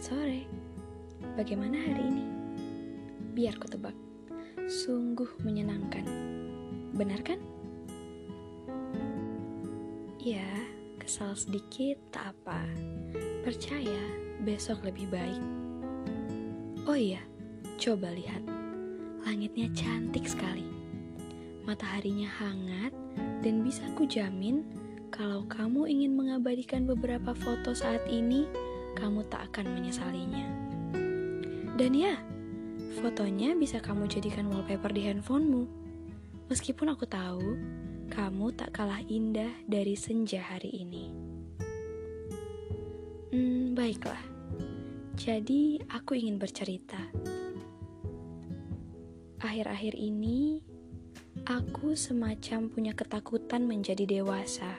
sore. Bagaimana hari ini? Biar ku tebak. Sungguh menyenangkan. Benar kan? Ya, kesal sedikit tak apa. Percaya besok lebih baik. Oh iya, coba lihat. Langitnya cantik sekali. Mataharinya hangat dan bisa ku jamin kalau kamu ingin mengabadikan beberapa foto saat ini, kamu tak akan menyesalinya. Dan ya, fotonya bisa kamu jadikan wallpaper di handphonemu. Meskipun aku tahu, kamu tak kalah indah dari senja hari ini. Hmm, baiklah. Jadi, aku ingin bercerita. Akhir-akhir ini, aku semacam punya ketakutan menjadi dewasa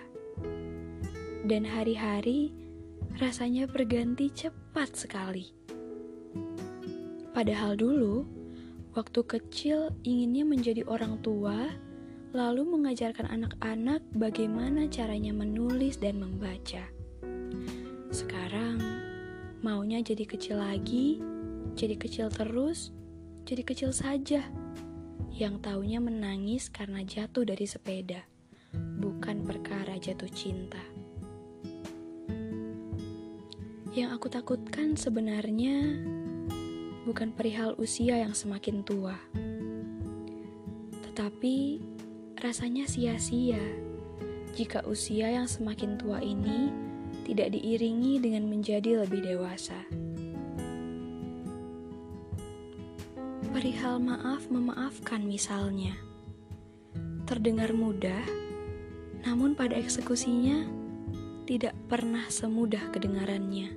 dan hari-hari rasanya berganti cepat sekali. Padahal dulu, waktu kecil inginnya menjadi orang tua, lalu mengajarkan anak-anak bagaimana caranya menulis dan membaca. Sekarang, maunya jadi kecil lagi, jadi kecil terus, jadi kecil saja. Yang taunya menangis karena jatuh dari sepeda, bukan perkara jatuh cinta. Yang aku takutkan sebenarnya bukan perihal usia yang semakin tua, tetapi rasanya sia-sia jika usia yang semakin tua ini tidak diiringi dengan menjadi lebih dewasa. Perihal maaf memaafkan misalnya, terdengar mudah, namun pada eksekusinya tidak pernah semudah kedengarannya.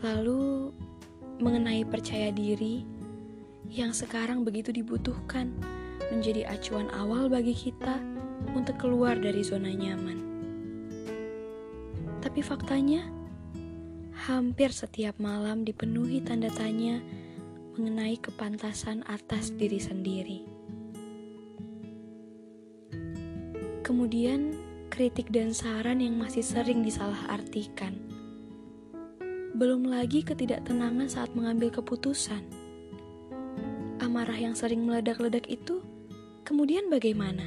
Lalu, mengenai percaya diri yang sekarang begitu dibutuhkan menjadi acuan awal bagi kita untuk keluar dari zona nyaman. Tapi faktanya, hampir setiap malam dipenuhi tanda tanya mengenai kepantasan atas diri sendiri. Kemudian, kritik dan saran yang masih sering disalahartikan. Belum lagi ketidaktenangan saat mengambil keputusan. Amarah yang sering meledak-ledak itu kemudian bagaimana?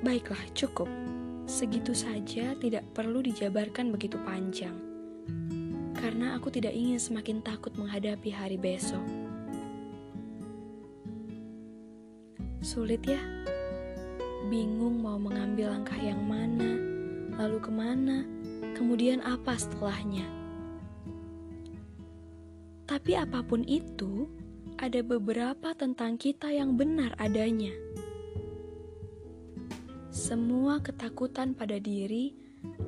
Baiklah, cukup. Segitu saja tidak perlu dijabarkan begitu panjang. Karena aku tidak ingin semakin takut menghadapi hari besok. Sulit ya? Bingung mau mengambil langkah yang mana, lalu ke mana, kemudian apa setelahnya. Tapi apa pun itu, ada beberapa tentang kita yang benar adanya. Semua ketakutan pada diri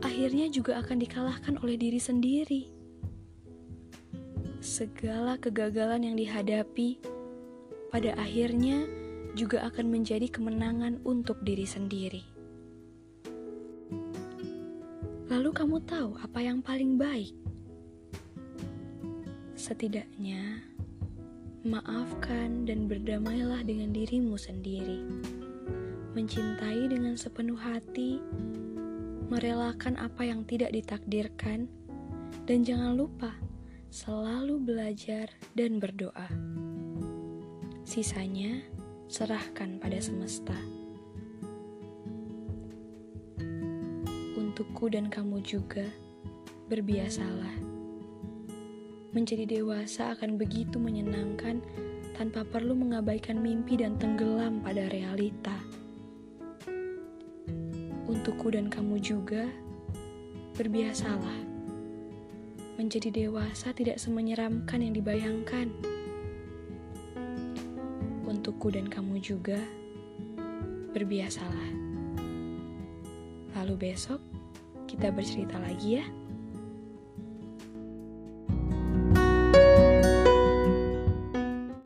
akhirnya juga akan dikalahkan oleh diri sendiri. Segala kegagalan yang dihadapi pada akhirnya juga akan menjadi kemenangan untuk diri sendiri. Lalu kamu tahu apa yang paling baik? Setidaknya, maafkan dan berdamailah dengan dirimu sendiri. Mencintai dengan sepenuh hati, merelakan apa yang tidak ditakdirkan, dan jangan lupa selalu belajar dan berdoa. Sisanya, serahkan pada semesta. Untukku dan kamu juga, berbiasalah. Menjadi dewasa akan begitu menyenangkan tanpa perlu mengabaikan mimpi dan tenggelam pada realita. Untukku dan kamu juga, berbiasalah. Menjadi dewasa tidak semenyeramkan yang dibayangkan untukku dan kamu juga, berbiasalah. Lalu besok kita bercerita lagi ya.